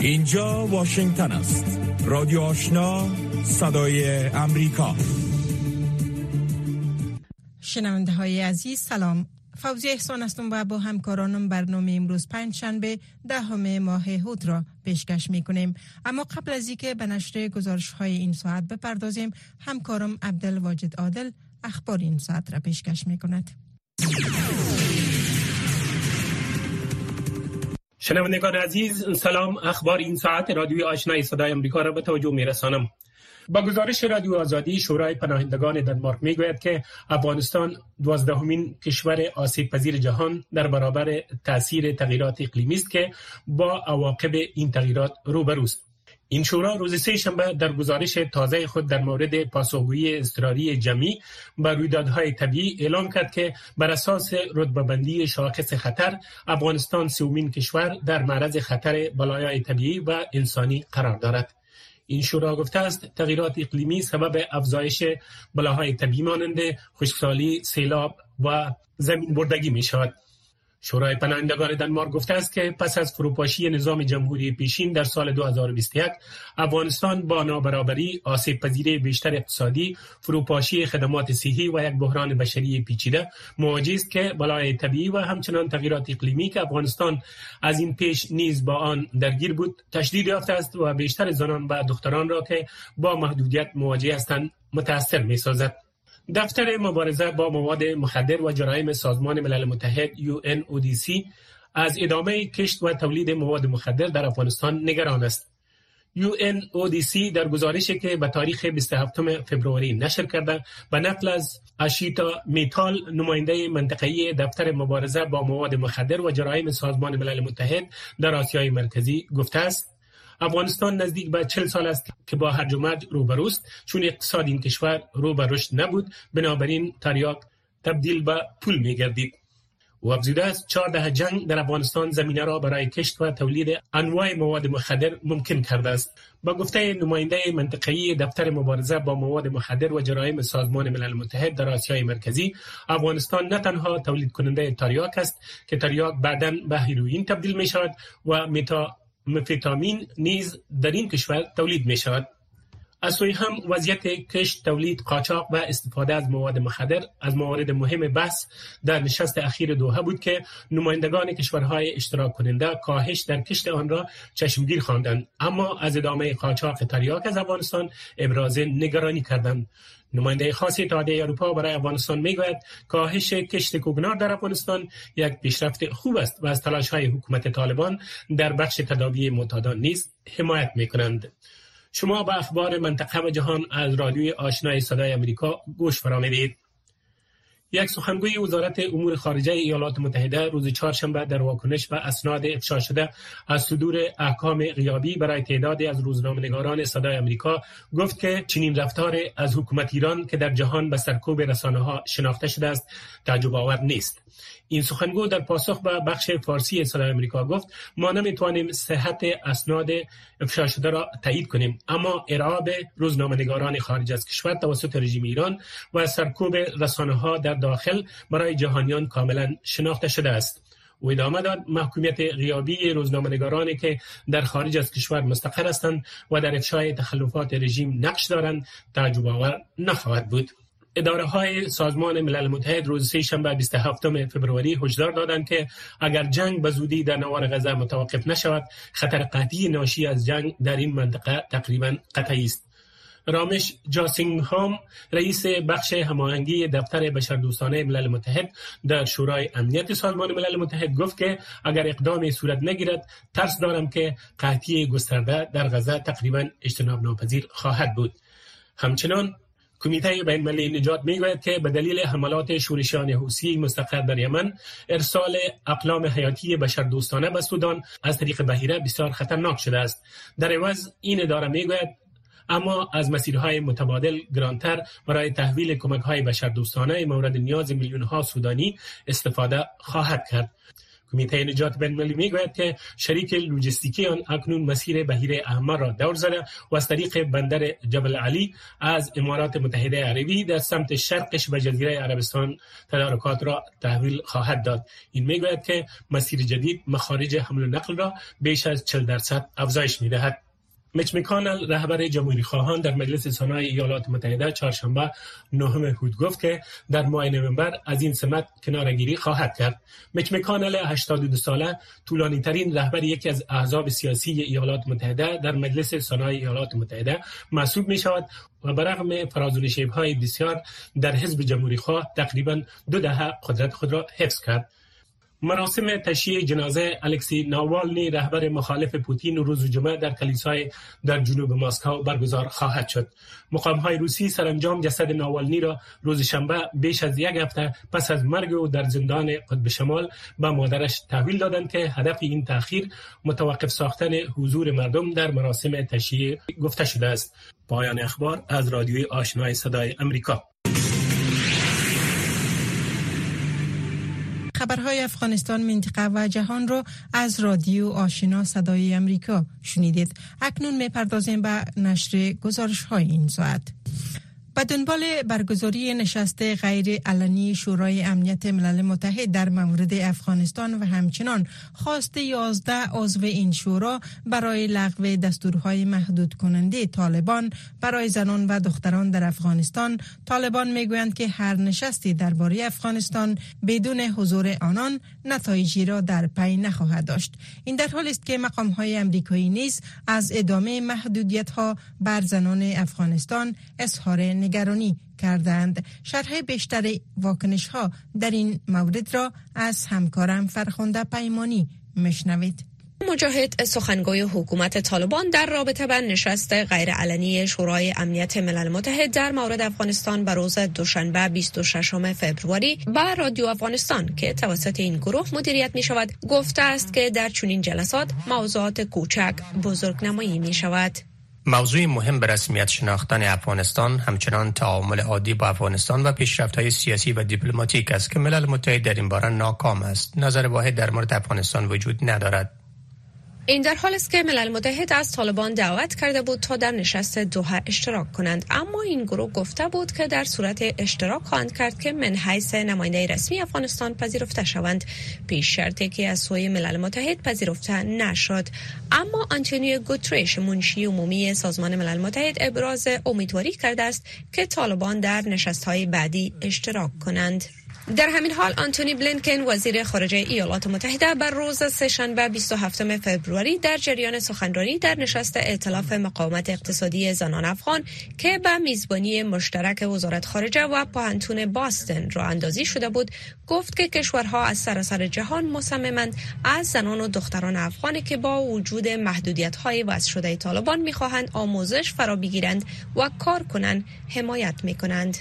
اینجا واشنگتن است. رادیو آشنا صدای امریکا. شنونده های عزیز سلام. فوزی احسان هستم و با همکارانم برنامه امروز پنج شنبه دهم ماه هود را پیشکش می کنیم اما قبل از اینکه به نشر گزارش های این ساعت بپردازیم همکارم عبدالواجد عادل اخبار این ساعت را پیشکش می کند شنوندگان عزیز سلام. اخبار این ساعت رادیوی آشنای صدای امریکا را به توجه می رسانم با گزارش رادیو آزادی شورای پناهندگان دنمارک می گوید که افغانستان دوازدهمین کشور آسیب پذیر جهان در برابر تاثیر تغییرات اقلیمی است که با عواقب این تغییرات روبروست. این شورا روز سه شنبه در گزارش تازه خود در مورد پاسخگویی اضطراری جمعی بر رویدادهای طبیعی اعلام کرد که بر اساس رتبه بندی شاخص خطر افغانستان سومین کشور در معرض خطر بلایای طبیعی و انسانی قرار دارد این شورا گفته است تغییرات اقلیمی سبب افزایش بلاهای طبیعی مانند خشکسالی، سیلاب و زمین بردگی می شود. شورای پناهندگان دنمارک گفته است که پس از فروپاشی نظام جمهوری پیشین در سال 2021 افغانستان با نابرابری، آسیب پذیری بیشتر اقتصادی، فروپاشی خدمات صحی و یک بحران بشری پیچیده مواجه است که بلای طبیعی و همچنان تغییرات اقلیمی که افغانستان از این پیش نیز با آن درگیر بود تشدید یافته است و بیشتر زنان و دختران را که با محدودیت مواجه هستند متاثر می سازد. دفتر مبارزه با مواد مخدر و جرایم سازمان ملل متحد UNODC از ادامه کشت و تولید مواد مخدر در افغانستان نگران است. UNODC در گزارشی که به تاریخ 27 فبروری نشر کرده به نقل از اشیتا میتال نماینده منطقه‌ای دفتر مبارزه با مواد مخدر و جرایم سازمان ملل متحد در آسیای مرکزی گفته است افغانستان نزدیک به چل سال است که با هرج و مرج روبروست چون اقتصاد این کشور رو به رشد نبود بنابراین تریاک تبدیل به پول می گردید و افزوده است چهارده جنگ در افغانستان زمینه را برای کشت و تولید انواع مواد مخدر ممکن کرده است. با گفته نماینده منطقه‌ای دفتر مبارزه با مواد مخدر و جرایم سازمان ملل متحد در آسیای مرکزی افغانستان نه تنها تولید کننده تریاک است که تریاک بعدا به هیروئین تبدیل می شود و متا مفیتامین نیز در این کشور تولید می شود. از سوی هم وضعیت کشت تولید قاچاق و استفاده از مواد مخدر از موارد مهم بحث در نشست اخیر دوحه بود که نمایندگان کشورهای اشتراک کننده کاهش در کشت آن را چشمگیر خواندند اما از ادامه قاچاق تریاک از افغانستان ابراز نگرانی کردند نماینده خاص اتحادیه اروپا برای افغانستان می‌گوید کاهش کشت کوکنار در افغانستان یک پیشرفت خوب است و از تلاش های حکومت طالبان در بخش تداوی معتادان نیز حمایت می کنند. شما به اخبار منطقه و جهان از رادیوی آشنای صدای امریکا گوش فرامدید. یک سخنگوی وزارت امور خارجه ایالات متحده روز چهارشنبه در واکنش و اسناد افشا شده از صدور احکام غیابی برای تعدادی از روزنامه‌نگاران صدای امریکا گفت که چنین رفتار از حکومت ایران که در جهان به سرکوب رسانه ها شناخته شده است تعجب آور نیست. این سخنگو در پاسخ به بخش فارسی صدای امریکا گفت ما نمی‌توانیم صحت اسناد افشا شده را تایید کنیم اما ارعاب روزنامه‌نگاران خارج از کشور توسط رژیم ایران و سرکوب رسانه ها در داخل برای جهانیان کاملا شناخته شده است. و ادامه داد محکومیت غیابی روزنامه‌نگارانی که در خارج از کشور مستقر هستند و در افشای تخلفات رژیم نقش دارند تعجب آور نخواهد بود. اداره های سازمان ملل متحد روز سه شنبه 27 فبروری هشدار دادند که اگر جنگ به زودی در نوار غزه متوقف نشود خطر قطعی ناشی از جنگ در این منطقه تقریبا قطعی است. رامش جاسینگ هام رئیس بخش هماهنگی دفتر بشردوستانه ملل متحد در شورای امنیت سازمان ملل متحد گفت که اگر اقدامی صورت نگیرد ترس دارم که قحطی گسترده در غزه تقریبا اجتناب ناپذیر خواهد بود. همچنان کمیته بین المللی نجات می‌گوید که به دلیل حملات شورشیان حوسی مستقر در یمن ارسال اقلام حیاتی بشردوستانه به سودان از طریق بهیره بسیار خطرناک شده است. در عوض این اداره می‌گوید اما از مسیرهای متبادل گرانتر برای تحویل کمک های بشردوستانه مورد نیاز میلیون ها سودانی استفاده خواهد کرد. کمیته نجات بین المللی می‌گوید که شریک لوجستیکی آن اکنون مسیر بهیر احمر را دور زده و از طریق بندر جبل علی از امارات متحده عربی در سمت شرقش به جزیره عربستان تدارکات را تحویل خواهد داد. این می‌گوید که مسیر جدید مخارج حمل و نقل را بیش از 40 درصد افزایش می‌دهد. مچ میکانل رهبر جمهوری خواهان در مجلس سنای ایالات متحده چهارشنبه نهم هود گفت که در ماه نوامبر از این سمت کنارگیری خواهد کرد. مچ میکانل 82 ساله طولانی ترین رهبر یکی از احزاب سیاسی ایالات متحده در مجلس سنای ایالات متحده محسوب می شود و برغم فرازونشیب های بسیار در حزب جمهوری خواه تقریبا دو دهه قدرت خود را حفظ کرد. مراسم تشییع جنازه الکسی ناوالنی رهبر مخالف پوتین روز جمعه در کلیسای در جنوب مسکو برگزار خواهد شد. مقام های روسی سرانجام جسد ناوالنی را روز شنبه بیش از یک هفته پس از مرگ او در زندان قطب شمال به مادرش تحویل دادند که هدف این تاخیر متوقف ساختن حضور مردم در مراسم تشییع گفته شده است. پایان اخبار از رادیوی آشنای صدای امریکا خبرهای افغانستان منطقه و جهان را از رادیو آشنا صدای امریکا شنیدید. اکنون می‌پردازیم به نشر گزارش های این ساعت. به دنبال برگزاری نشست غیر علنی شورای امنیت ملل متحد در مورد افغانستان و همچنان خواست 11 عضو این شورا برای لغو دستورهای محدود کننده طالبان برای زنان و دختران در افغانستان. طالبان می‌گویند که هر نشستی درباره افغانستان بدون حضور آنان نتایجی را در پی نخواهد داشت. این در حالی است که مقام های امریکایی نیز از ادامه محدودیت ها بر زنان افغانستان اظهار نگرانی کردند. شرح بیشتر واکنش ها در این مورد را از همکارم فرخنده پیمانی مشنوید مجاهد سخنگوی حکومت طالبان در رابطه با نشست غیرعلنی شورای امنیت ملل متحد در مورد افغانستان به روز دوشنبه 26 فوریه با رادیو افغانستان که توسط این گروه مدیریت می شود گفته است که در چنین جلسات موضوعات کوچک بزرگ نمایی می شود موضوع مهم به رسمیت شناختن افغانستان همچنان تعامل عادی با افغانستان و پیشرفت های سیاسی و دیپلماتیک است که ملل متحد در این باره ناکام است. نظر واحد در مورد افغانستان وجود ندارد. این در حال است که ملل متحد از طالبان دعوت کرده بود تا در نشست دوحه اشتراک کنند. اما این گروه گفته بود که در صورت اشتراک خواهند کرد که من حیث نماینده رسمی افغانستان پذیرفته شوند. پیش شرطی که از سوی ملل متحد پذیرفته نشد. اما آنتونیو گوتریش منشی عمومی سازمان ملل متحد ابراز امیدواری کرده است که طالبان در نشست های بعدی اشتراک کنند. در همین حال آنتونی بلینکن وزیر خارجه ایالات متحده بر روز سهشنبه 27 فوریه در جریان سخنرانی در نشست ائتلاف مقاومت اقتصادی زنان افغان که به میزبانی مشترک وزارت خارجه و پاهنتون باستن را اندازی شده بود گفت که کشورها از سراسر جهان مصممند از زنان و دختران افغانی که با وجود محدودیت های وضع شده طالبان می‌خواهند آموزش فرا بگیرند و کار کنند حمایت می‌کنند.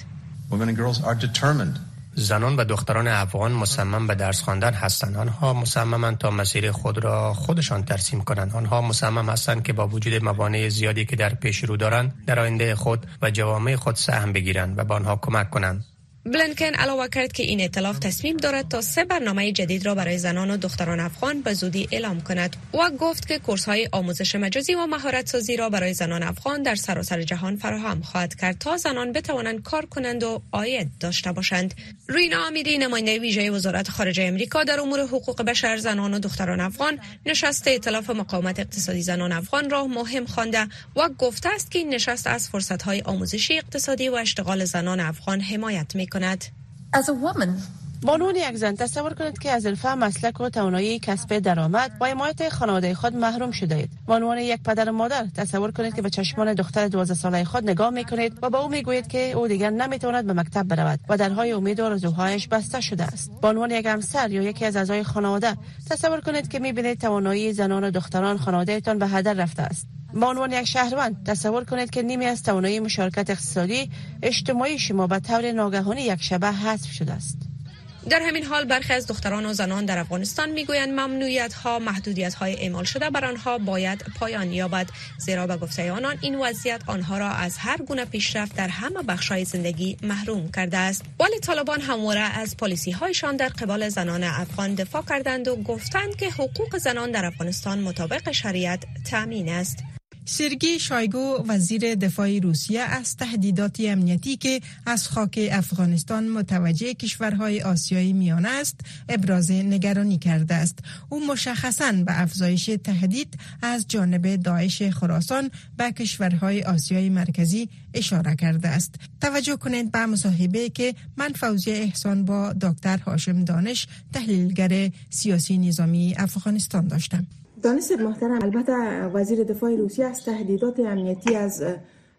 زنان و دختران افغان مصمم به درس خواندن هستند. آنها مصممند تا مسیر خود را خودشان ترسیم کنند. آنها مصمم هستند که با وجود موانع زیادی که در پیش رو دارند در آینده خود و جوامع خود سهم بگیرند و به آنها کمک کنند. بلنکن علاوه کرد که این اطلاف تصمیم دارد تا سه برنامه جدید را برای زنان و دختران افغان به زودی اعلام کند و گفت که کورس های آموزش مجازی و مهارت سازی را برای زنان افغان در سراسر جهان فراهم خواهد کرد تا زنان بتوانند کار کنند و آید داشته باشند. رینا امیری نماینده ویژه وزارت خارجه امریکا در امور حقوق بشر زنان و دختران افغان نشست ائتلاف مقاومت اقتصادی زنان افغان را مهم خوانده و گفته است که این نشست از فرصت های آموزشی اقتصادی و اشتغال زنان افغان حمایت می کند. بانون یک زن تصور کنید که از الفا مسلک و توانایی کسب درآمد و حمایت خانواده خود محروم شده اید به عنوان یک پدر و مادر تصور کنید که به چشمان دختر 12 ساله خود نگاه می کنید و به او می گویید که او دیگر نمی‌تواند به مکتب برود و درهای امید و آرزوهایش بسته شده است. به عنوان یک همسر یا یکی از اعضای خانواده تصور کنید که می بینید توانایی زنان و دختران خانوادهتان به هدر رفته است. به عنوان یک شهروند تصور کنید که نیمی از توانایی مشارکت اقتصادی اجتماعی شما به طور ناگهانی یک شبه حذف شده است. در همین حال برخی از دختران و زنان در افغانستان می‌گویند ممنوعیت ها محدودیت های اعمال شده بر آنها باید پایان یابد زیرا به گفته آنان این وضعیت آنها را از هر گونه پیشرفت در همه های زندگی محروم کرده است. ولی طالبان همواره از پالیسی هایشان در قبال زنان افغان دفاع کردند و گفتند که حقوق زنان در افغانستان مطابق شریعت تامین است. سرگی شایگو وزیر دفاع روسیه از تهدیدات امنیتی که از خاک افغانستان متوجه کشورهای آسیای میانه است ابراز نگرانی کرده است. او مشخصا به افزایش تهدید از جانب داعش خراسان به کشورهای آسیای مرکزی اشاره کرده است. توجه کنید به مصاحبه که من فوزی احسان با دکتر هاشم دانش تحلیلگر سیاسی نظامی افغانستان داشتم. دانست محترم البته وزیر دفاع روسیه از تهدیدات امنیتی از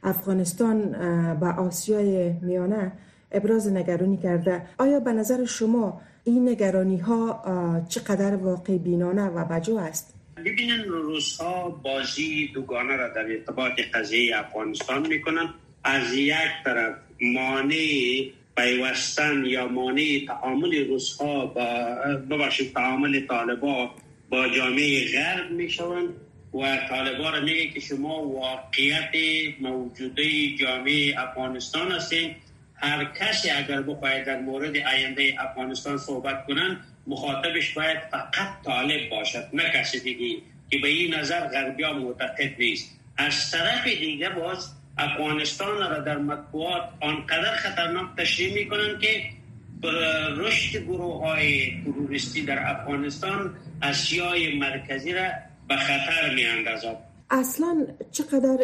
افغانستان به آسیای میانه ابراز نگرانی کرده آیا به نظر شما این نگرانی ها چقدر واقع بینانه و بجو است؟ ببینن روس ها بازی دوگانه را در ارتباط قضیه افغانستان می‌کنن از یک طرف مانع پیوستن یا مانع تعامل روس ها با ببخشید تعامل طالبان با جامعه غرب می‌شوند و طالبان را میگه که شما واقعیت موجوده جامعه افغانستان هستین. هر کسی اگر بخواهد در مورد آینده افغانستان صحبت کنن مخاطبش باید فقط طالب باشد نه کسی دیگه. که به این نظر غربی معتقد نیست. از طرف دیگه باز افغانستان را در مطبوعات آنقدر خطرناک تشریح می‌کنن که رشد گروه های تروریستی در افغانستان اشیای مرکزی را به خطر می اندازد اصلا چقدر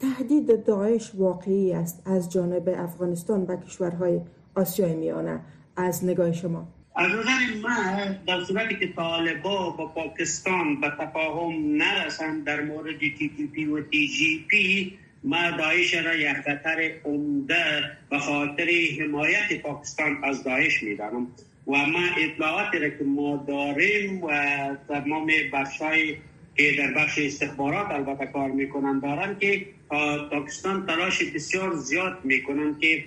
تهدید داعش واقعی است از جانب افغانستان و کشورهای آسیای میانه از نگاه شما؟ از نظر من در صورتی که طالبا با پاکستان به تفاهم نرسند در مورد تی تی پی و تی جی پی ما داعش را یک خطر عمده به خاطر حمایت پاکستان از داعش می‌دانم. و ما اطلاعات را که ما داریم و تمام بخشای که در بخش استخبارات البته کار می‌کنن دارن که پاکستان تلاش بسیار زیاد می‌کنن که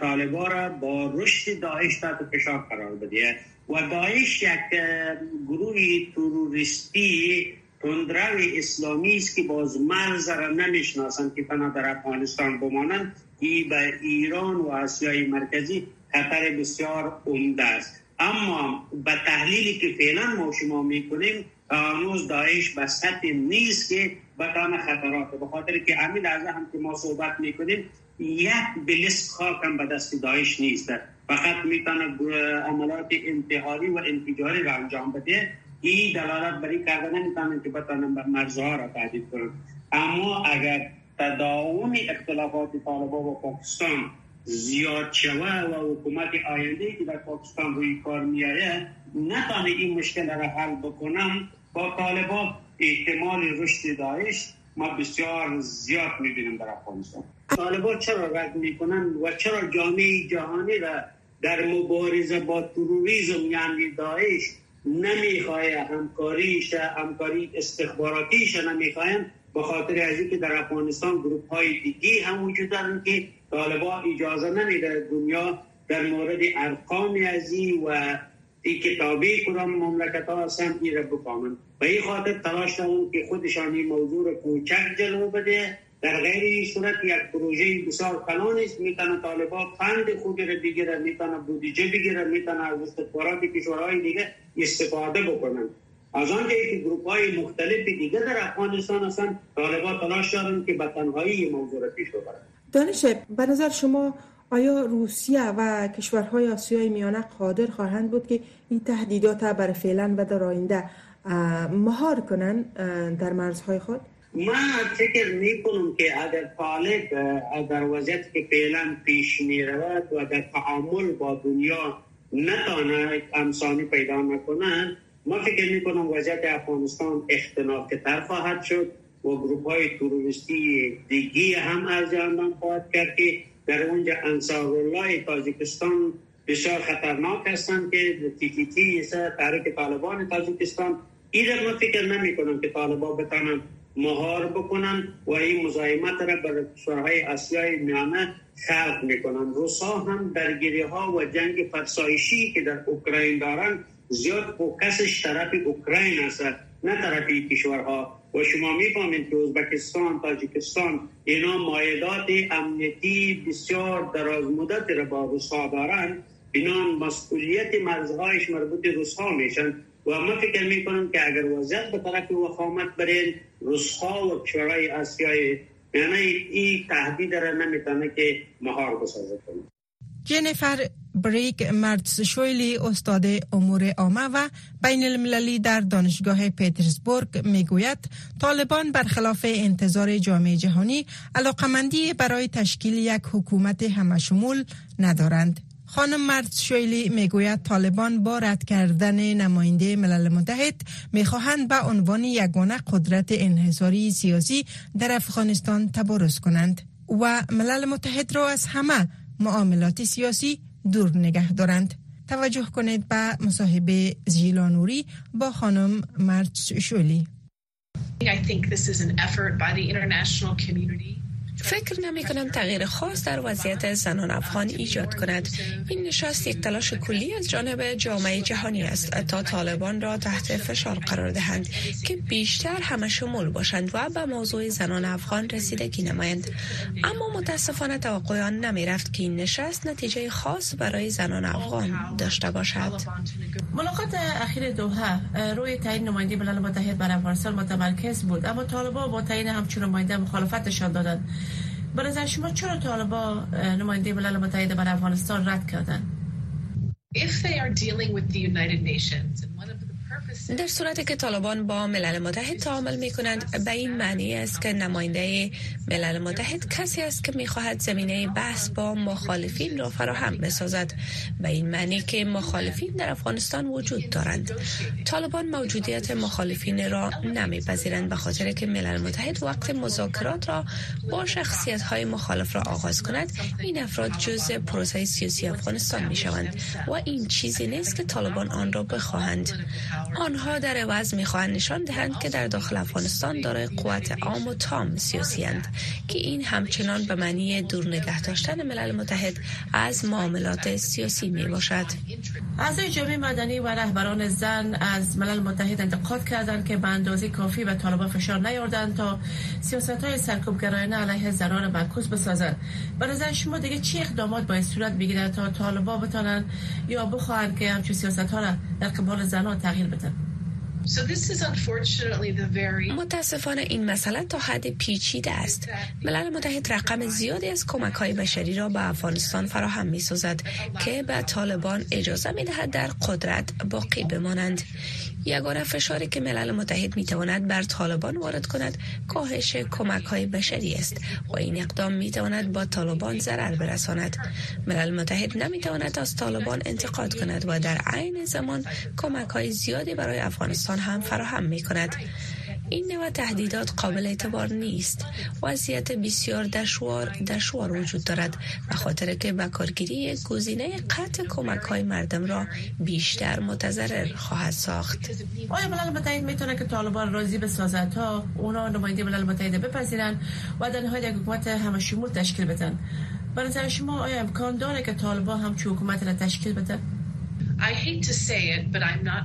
طالبا را با رشد داعش تحت فشار قرار بده و داعش یک گروه تروریستی تندرو اسلامی است که باز مرز را نمی‌شناسند که تنها در افغانستان بمانند. ای به ایران و آسیای مرکزی خطر بسیار عمده است. اما به تحلیلی که فعلا ما شما می‌کنیم هنوز داعش به سطح نیست که بتانه خطرات به خاطر که همین لحظه هم که ما صحبت می‌کنیم یک بلست خاک هم به دست داعش نیست. فقط می‌تونه عملات انتحاری و انفجاری را انجام بده. این دلالت بری کرده نمی‌تونن که بتانن به مرزها را تهدید کنن اما اگر تداوم اختلافات طالبا و پاکستان زیاد شوه و حکومت آینده که در پاکستان روی کار میآید نتانه این مشکل را حل بکنم. با طالبا احتمال رشد داعش ما بسیار زیاد می‌بینیم در افغانستان. طالبا چرا رد می‌کنن و چرا جامعه جهانی را در مبارزه با تروریسم یعنی داعش نمی‌خواه همکاریش همکاری استخباراتیش نمی‌خواهند به خاطر از اینکه در افغانستان گروپ های دیگی هم وجود دارن که طالبا اجازه نمیده دنیا در مورد ارقام ازی و این کتابی کدام مملکت ها هستن این را بفهمن به این خاطر تلاش دارن که خودشان این موضوع رو کوچک جلو بده. در غیر این صورت یک پروژه بسیار کلان است می‌تونه طالبا فند خوبی را بگیره می‌تونه بودجه بگیره می‌تونه از استخبارات کشورهای دیگه استفاده بکنن. از آن که گروپ های مختلف دیگه در افغانستان هستن طالبا تلاش دارن که به تنهایی موضوع را پیش ببرن. دانش به نظر شما آیا روسیه و کشورهای آسیای میانه قادر خواهند بود که این تهدیدات برای فعلا و در آینده مهار کنن در مرزهای خود؟ من فکر می کنم که اگر طالب در وضعیت که فعلا پیش می رود و در تعامل با دنیا نتانه امسانی پیدا نکنند ما فکر می کنم وضعیت افغانستان تر خواهد شد و گروپ های تروریستی دیگی هم از جانبان خواهد کرد که در اونجا انصار الله تاجیکستان بسیار خطرناک هستند که تی تی تحریک طالبان تاجیکستان. این ما فکر نمی کنم که طالبان بتانن مهار بکنن و این مزاحمت را بر کشورهای آسیای میانه خلق می‌کنن. روسا هم درگیری ها و جنگ فرسایشی که در اوکراین دارن زیاد فوکسش طرف اوکراین است نه طرف کشورها. و شما می‌فهمید که ازبکستان تاجیکستان اینا مایدات امنیتی بسیار دراز مدت را با روسا دارن. اینا مسئولیت مرزهایش مربوط روسا میشن. و ما فکر می کنم که اگر وضعیت به طرف وخامت برین روسها و کشورهای آسیای یعنی این تهدید را نمی‌تونه که مهار بسازه کنه جنیفر بریک شویلی استاد امور عامه و بین المللی در دانشگاه پیترزبورگ می‌گوید طالبان برخلاف انتظار جامعه جهانی علاقمندی برای تشکیل یک حکومت همشمول ندارند. خانم مرد شویلی می‌گوید طالبان با رد کردن نماینده ملل متحد می‌خواهند به عنوان یگانه قدرت انحصاری سیاسی در افغانستان تبارز کنند و ملل متحد را از همه معاملات سیاسی دور نگه دارند. توجه کنید به مصاحبه زیلانوری با خانم مرد شولی فکر نمی کنم تغییر خاص در وضعیت زنان افغان ایجاد کند. این نشست یک تلاش کلی از جانب جامعه جهانی است تا طالبان را تحت فشار قرار دهند که بیشتر همه شمول باشند و به موضوع زنان افغان رسیدگی نمایند. اما متاسفانه توقع آن نمی رفت که این نشست نتیجه خاص برای زنان افغان داشته باشد. ملاقات اخیر دوحه روی تعیین نماینده ملل متحد بر افغانستان متمرکز بود اما طالبان با تعیین همچون نماینده مخالفتشان دادند. برای شما چرا طالبا نماینده ملل متحد بر افغانستان رد کردن؟ If they are dealing with the United Nations and one of در صورتی که طالبان با ملل متحد تعامل می کنند به این معنی است که نماینده ملل متحد کسی است که می خواهد زمینه بحث با مخالفین را فراهم بسازد. به این معنی که مخالفین در افغانستان وجود دارند. طالبان موجودیت مخالفین را نمیپذیرند به خاطر که ملل متحد وقت مذاکرات را با شخصیت های مخالف را آغاز کند. این افراد جزء پروسه سیاسی افغانستان می شوند و این چیزی نیست که طالبان آن را بخواهند. آنها در عوض می‌خواهند نشان دهند که در داخل افغانستان دارای قوت عام و تام سیاسی هند که این همچنان به معنی دور نگه داشتن ملل متحد از معاملات سیاسی می باشد اعضای جامعه مدنی و رهبران زن از ملل متحد انتقاد کردند که به اندازه کافی به طالبان فشار نیاوردند تا سیاست های سرکوبگرایانه علیه زنان معکوس بسازند. به نظر شما دیگه چی اقدامات باید صورت بگیرد تا طالبان بتانند یا بخواهند که همچون سیاست ها را در قبال زنان تغییر بدن؟ متاسفانه این مسئله تا حد پیچیده است. ملل متحد رقم زیادی از کمک های بشری را به افغانستان فراهم می سازد که به طالبان اجازه می دهد در قدرت باقی بمانند. یگانه فشاری که ملل متحد می تواند بر طالبان وارد کند کاهش کمک های بشری است و این اقدام می تواند با طالبان ضرر برساند. ملل متحد نمی تواند از طالبان انتقاد کند و در عین زمان کمک های زیادی برای افغانستان هم فراهم می کند این نوع تهدیدات قابل اعتبار نیست. وضعیت بسیار دشوار دشوار وجود دارد به خاطر که به کارگیری گزینه قطع کمک های مردم را بیشتر متضرر خواهد ساخت. آیا ملل متحد می‌تونه که طالبان راضی به سازت ها اونا نماینده ملل متحد بپذیرن و در نهایت یک حکومت همه شمول تشکیل بدن؟ برای شما آیا امکان داره که طالبان هم حکومت را تشکیل بدن؟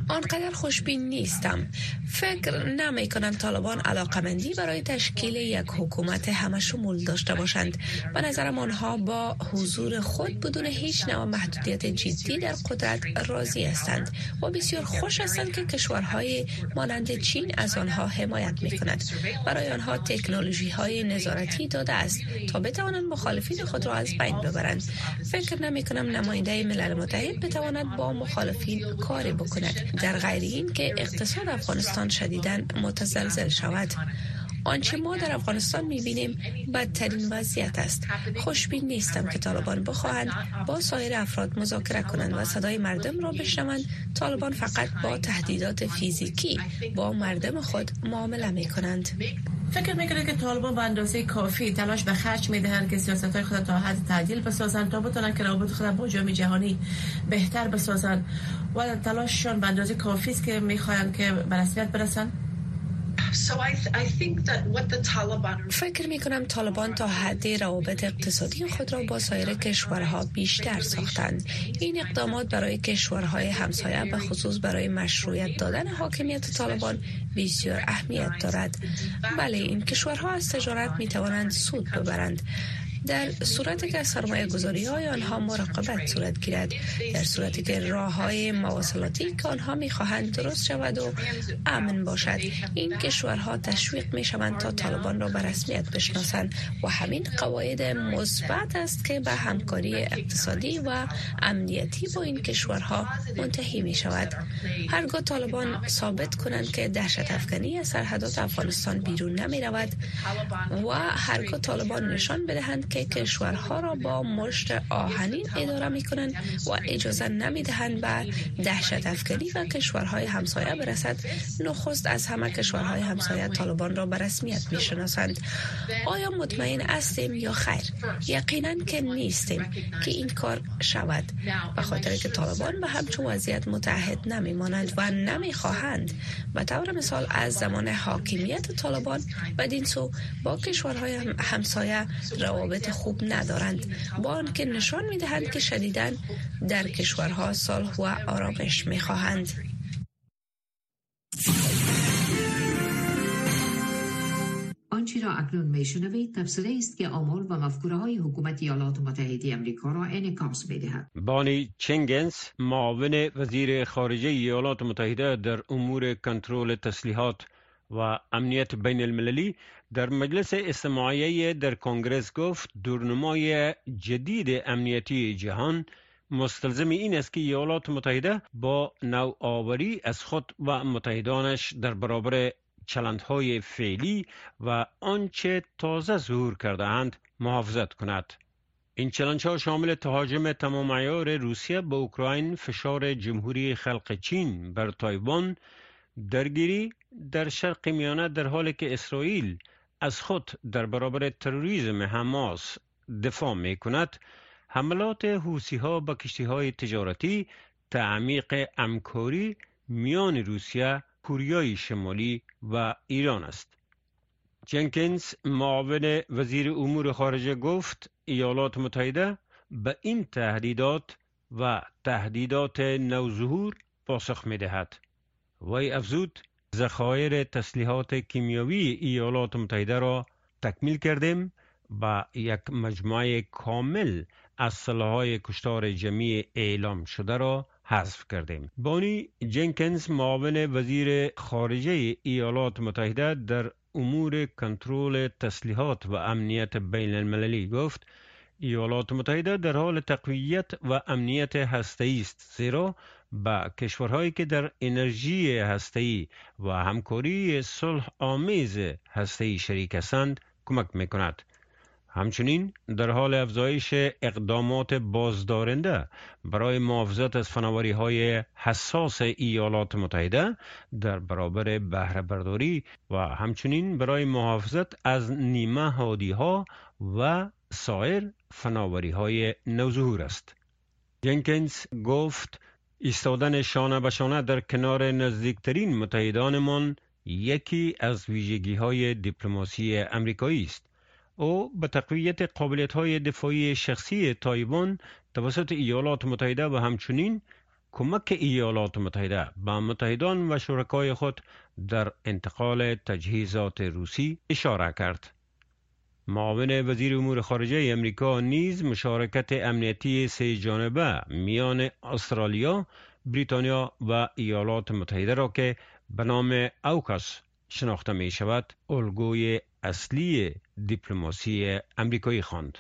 آنقدر خوشبین نیستم. فکر نمی کنم طالبان علاقمندی برای تشکیل یک حکومت همه شمول داشته باشند. به نظرم آنها با حضور خود بدون هیچ نوع محدودیت جدی در قدرت راضی هستند و بسیار خوش هستند که کشورهای مانند چین از آنها حمایت می کند برای آنها تکنولوژی های نظارتی داده است تا بتوانند مخالفین خود را از بین ببرند. فکر نمی کنم نماینده ملل متحد بتواند با مخالفین کاری بکند. در غیر این که اقتصاد افغانستان شدیدن متزلزل شود. آنچه ما در افغانستان می‌بینیم بدترین وضعیت است. خوشبین نیستم که طالبان بخواهند با سایر افراد مذاکره کنند و صدای مردم را بشنوند. طالبان فقط با تهدیدات فیزیکی با مردم خود معامله می کنند فکر می‌کنید که طالبان به اندازه کافی تلاش به خرج می‌دهند که سیاست های خود تا حد تعدیل بسازند تا بتونن که روابط خود با جامعه جهانی بهتر بسازند؟ و تلاششان به اندازه کافی است که می‌خواهند که به رسمیت برسند؟ فکر می کنم طالبان تا حدی روابط اقتصادی خود را با سایر کشورها بیشتر ساختند. این اقدامات برای کشورهای همسایه به خصوص برای مشروعیت دادن حاکمیت طالبان بسیار اهمیت دارد. بله این کشورها از تجارت می توانند سود ببرند. در صورتی که سرمایه گذاری های آنها مراقبت صورت گیرد. در صورتی که راه های مواصلاتی که آنها می خواهند درست شود و امن باشد. این کشورها تشویق می شوند تا طالبان را به رسمیت بشناسند و همین قواعد مثبت است که به همکاری اقتصادی و امنیتی با این کشورها منتهی می شود هرگاه طالبان ثابت کنند که دهشت افغانی از سرحدات افغانستان بیرون نمی رود و هرگاه طالبان نشان بدهند که کشورها را با مشت آهنین اداره می کنند و اجازه نمی دهند به دهشت افکنی و کشورهای همسایه برسد. نخست از همه کشورهای همسایه طالبان را به رسمیت می شناسند آیا مطمئن هستیم یا خیر؟ یقینا که نیستیم که این کار شود. به خاطر که طالبان به همچون وضعیت متحد نمی مانند و نمی خواهند به طور مثال از زمان حاکمیت طالبان بدین سو با کشورهای همسایه روابط خوب ندارند با آنکه نشان می دهند که شدیدن در کشورها صلح و آرامش می خواهند. آنچه را اکنون میشنوید تفسیری است که آمال و مفکوره های حکومت ایالات متحده امریکا را انعکاس می‌دهد بانی چنگنز معاون وزیر خارجه ایالات متحده در امور کنترل تسلیحات و امنیت بین المللی در مجلس استماعیه در کنگرس گفت دورنمای جدید امنیتی جهان مستلزم این است که ایالات متحده با نوآوری از خود و متحدانش در برابر چلندهای فعلی و آنچه تازه ظهور کرده اند محافظت کند. این چلنج شامل تهاجم تمام عیار روسیه به اوکراین، فشار جمهوری خلق چین بر تایوان، درگیری در شرق میانه در حالی که اسرائیل از خود در برابر تروریسم حماس دفاع می کند حملات حوسی ها با کشتی های تجارتی تعمیق امکاری میان روسیه کوریای شمالی و ایران است جنکینز معاون وزیر امور خارجه گفت ایالات متحده به این تهدیدات و تهدیدات نوظهور پاسخ می دهد. وی افزود ذخایر تسلیحات کیمیاوی ایالات متحده را تکمیل کردیم و یک مجموعه کامل از سلاحهای کشتار جمعی اعلام شده را حذف کردیم. بانی جنکنز معاون وزیر خارجه ایالات متحده در امور کنترل تسلیحات و امنیت بین المللی گفت ایالات متحده در حال تقویت و امنیت هسته است زیرا به کشورهایی که در انرژی هسته‌ای و همکاری صلح آمیز هسته‌ای شریک هستند کمک می کند. همچنین در حال افزایش اقدامات بازدارنده برای محافظت از فناوری های حساس ایالات متحده در برابر بهره برداری و همچنین برای محافظت از نیمه هادی ها و سایر فناوری های نوظهور است. جنکینز گفت ایستادن شانه به شانه در کنار نزدیکترین متحدانمان یکی از ویژگی های دیپلماسی امریکایی است. او به تقویت قابلیت های دفاعی شخصی تایوان توسط ایالات متحده و همچنین کمک ایالات متحده به متحدان و شرکای خود در انتقال تجهیزات روسی اشاره کرد. معاون وزیر امور خارجه امریکا نیز مشارکت امنیتی سه جانبه میان استرالیا، بریتانیا و ایالات متحده را که به نام اوکاس شناخته می شود الگوی اصلی دیپلماسی امریکایی خواند.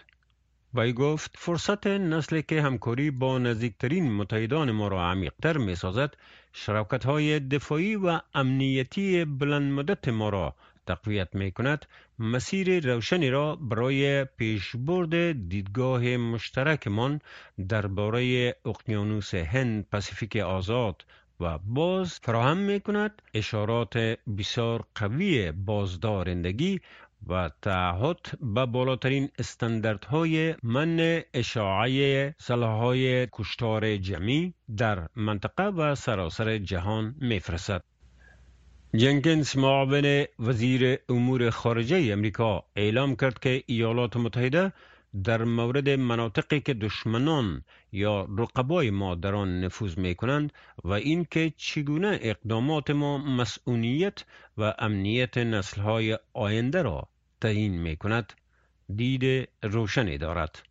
وی گفت فرصت نسل که همکاری با نزدیکترین متحدان ما را عمیقتر می سازد شراکت های دفاعی و امنیتی بلند مدت ما را تقویت می کند مسیر روشنی را برای پیشبرد دیدگاه مشترکمان درباره اقیانوس هند پاسیفیک آزاد و باز فراهم می کند اشارات بسیار قوی بازدارندگی و تعهد به بالاترین استانداردهای من اشاعه سلاحهای کشتار جمعی در منطقه و سراسر جهان میفرستد. جنکینز معاون وزیر امور خارجه امریکا اعلام کرد که ایالات متحده در مورد مناطقی که دشمنان یا رقبای ما در آن نفوذ می کنند و اینکه چگونه اقدامات ما مسئولیت و امنیت نسلهای آینده را تعیین می کند دید روشنی دارد.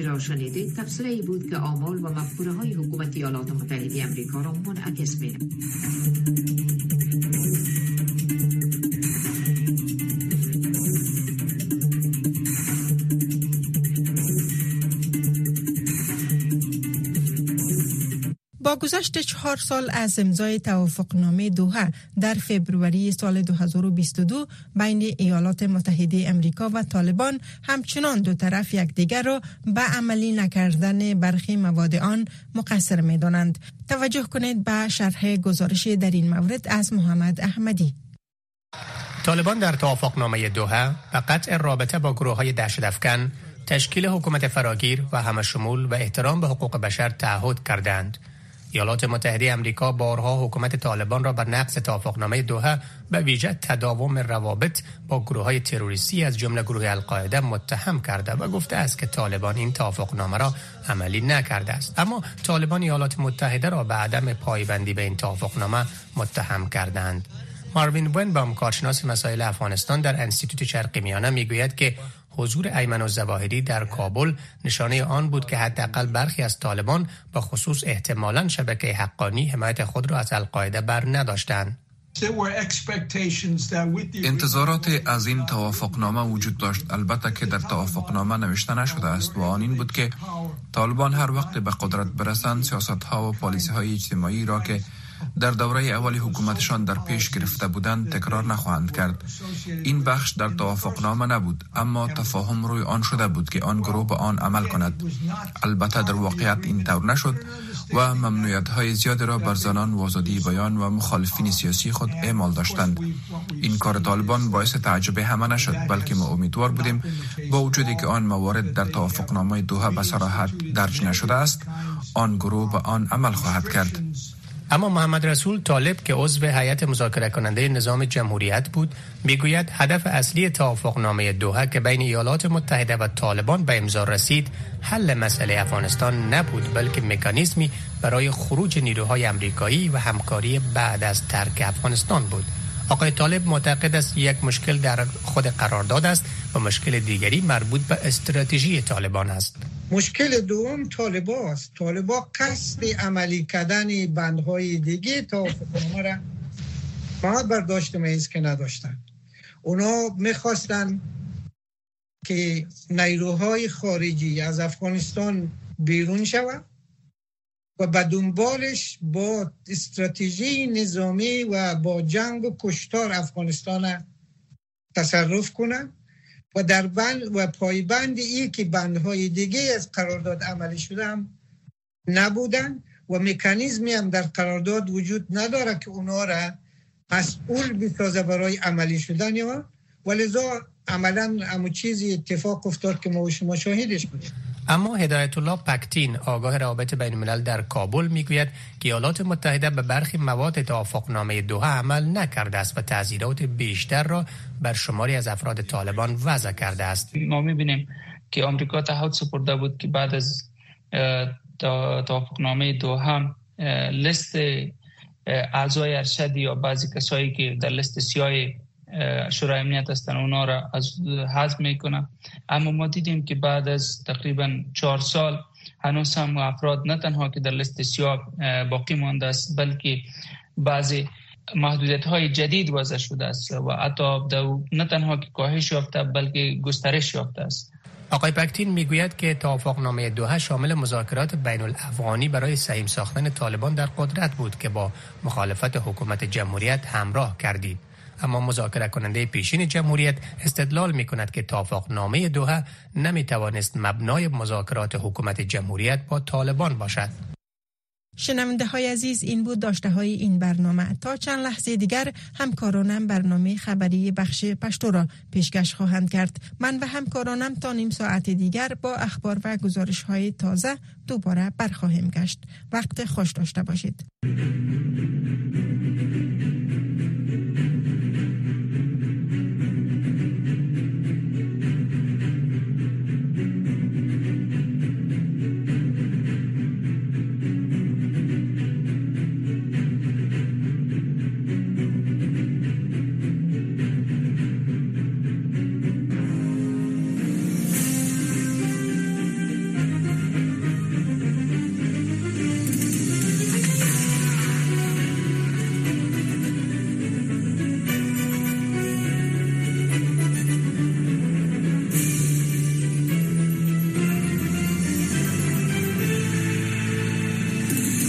آنچه را شنیدید ای بود که آمال و مفکوره های حکومت ایالات متحده امریکا را منعکس می گذشت چهار سال از امضای توافقنامه دوها در فبروری سال 2022 بین ایالات متحده امریکا و طالبان همچنان دو طرف یکدیگر را به عملی نکردن برخی مواد آن مقصر می دانند. توجه کنید به شرح گزارش در این مورد از محمد احمدی. طالبان در توافقنامه دوها به قطع رابطه با گروه های دهشت تشکیل حکومت فراگیر و همشمول و احترام به حقوق بشر تعهد کردند ایالات متحده امریکا بارها حکومت طالبان را بر نقض توافقنامه دوحه به ویژه تداوم روابط با گروه های تروریستی از جمله گروه القاعده متهم کرده و گفته است که طالبان این توافقنامه را عملی نکرده است. اما طالبان ایالات متحده را به عدم پایبندی به این توافقنامه متهم کردند. ماروین ون کارشناس مسائل افغانستان در انستیتوت شرقی میانه می‌گوید که حضور ایمن الزواهری در کابل نشانه آن بود که حداقل برخی از طالبان به خصوص احتمالا شبکه حقانی حمایت خود را از القاعده بر نداشتند. انتظارات از این توافقنامه وجود داشت البته که در توافقنامه نوشته نشده است و آن این بود که طالبان هر وقت به قدرت برسند سیاست ها و پالیسی های اجتماعی را که در دوره اول حکومتشان در پیش گرفته بودند تکرار نخواهند کرد. این بخش در توافقنامه نبود اما تفاهم روی آن شده بود که آن گروه به آن عمل کند. البته در واقعیت این طور نشد و ممنوعیت های زیادی را بر زنان و آزادی بیان و مخالفین سیاسی خود اعمال داشتند. این کار طالبان باعث تعجب همه نشد بلکه ما امیدوار بودیم با وجودی که آن موارد در توافقنامه دوها به صراحت درج نشده است آن گروه به آن عمل خواهد کرد. اما محمد رسول طالب که عضو هیئت مذاکره کننده نظام جمهوریت بود می‌گوید هدف اصلی توافقنامه دوحه که بین ایالات متحده و طالبان به امضا رسید حل مسئله افغانستان نبود بلکه مکانیزمی برای خروج نیروهای امریکایی و همکاری بعد از ترک افغانستان بود. آقای طالب معتقد است یک مشکل در خود قرارداد است و مشکل دیگری مربوط به استراتژی طالبان است. مشکل دوم طالبا است طالبا قصد عملی کردن بندهای دیگه تا را فقط برداشت میز که نداشتن. اونا می‌خواستن که نیروهای خارجی از افغانستان بیرون شود و به دنبالش با استراتژی نظامی و با جنگ و کشتار افغانستان تصرف کنند. و در بند و پایبند ای که بندهای دیگه از قرارداد عملی شده هم نبودن و مکانیزمی هم در قرارداد وجود نداره که اونا را مسئول بسازه برای عملی شدن یا ولذا عملا همو چیزی اتفاق افتاد که ما و شما شاهدش بودیم. اما هدایت الله پکتین آگاه روابط بین الملل در کابل می‌گوید که ایالات متحده به برخی مواد توافقنامه دوها عمل نکرده است و تعذیرات بیشتر را بر شماری از افراد طالبان وضع کرده است. ما می‌بینیم که آمریکا تعهد سپرده بود که بعد از توافقنامه دوها لیست اعضای ارشد یا بعضی کسایی که در لیست سیاه شورای امنیت هستن اونا را از حذف می‌کنه اما ما دیدیم که بعد از تقریبا چهار سال هنوز هم افراد نه تنها که در لیست سیاه باقی مانده است بلکه بعضی محدودیت های جدید وضع شده است و حتی نه تنها که کاهش یافته بلکه گسترش یافته است. آقای پکتین می‌گوید که توافقنامه دوحه شامل مذاکرات بین الافغانی برای سهیم ساختن طالبان در قدرت بود که با مخالفت حکومت جمهوریت همراه کردید. اما مذاکره کننده پیشین جمهوریت استدلال می کند که نامه دوحه نمی توانست مبنای مذاکرات حکومت جمهوریت با طالبان باشد. شنونده های عزیز این بود داشته های این برنامه. تا چند لحظه دیگر همکارانم برنامه خبری بخش پشتو را پیشکش خواهند کرد. من و همکارانم تا نیم ساعت دیگر با اخبار و گزارش های تازه دوباره برخواهیم گشت. وقت خوش داشته باشید.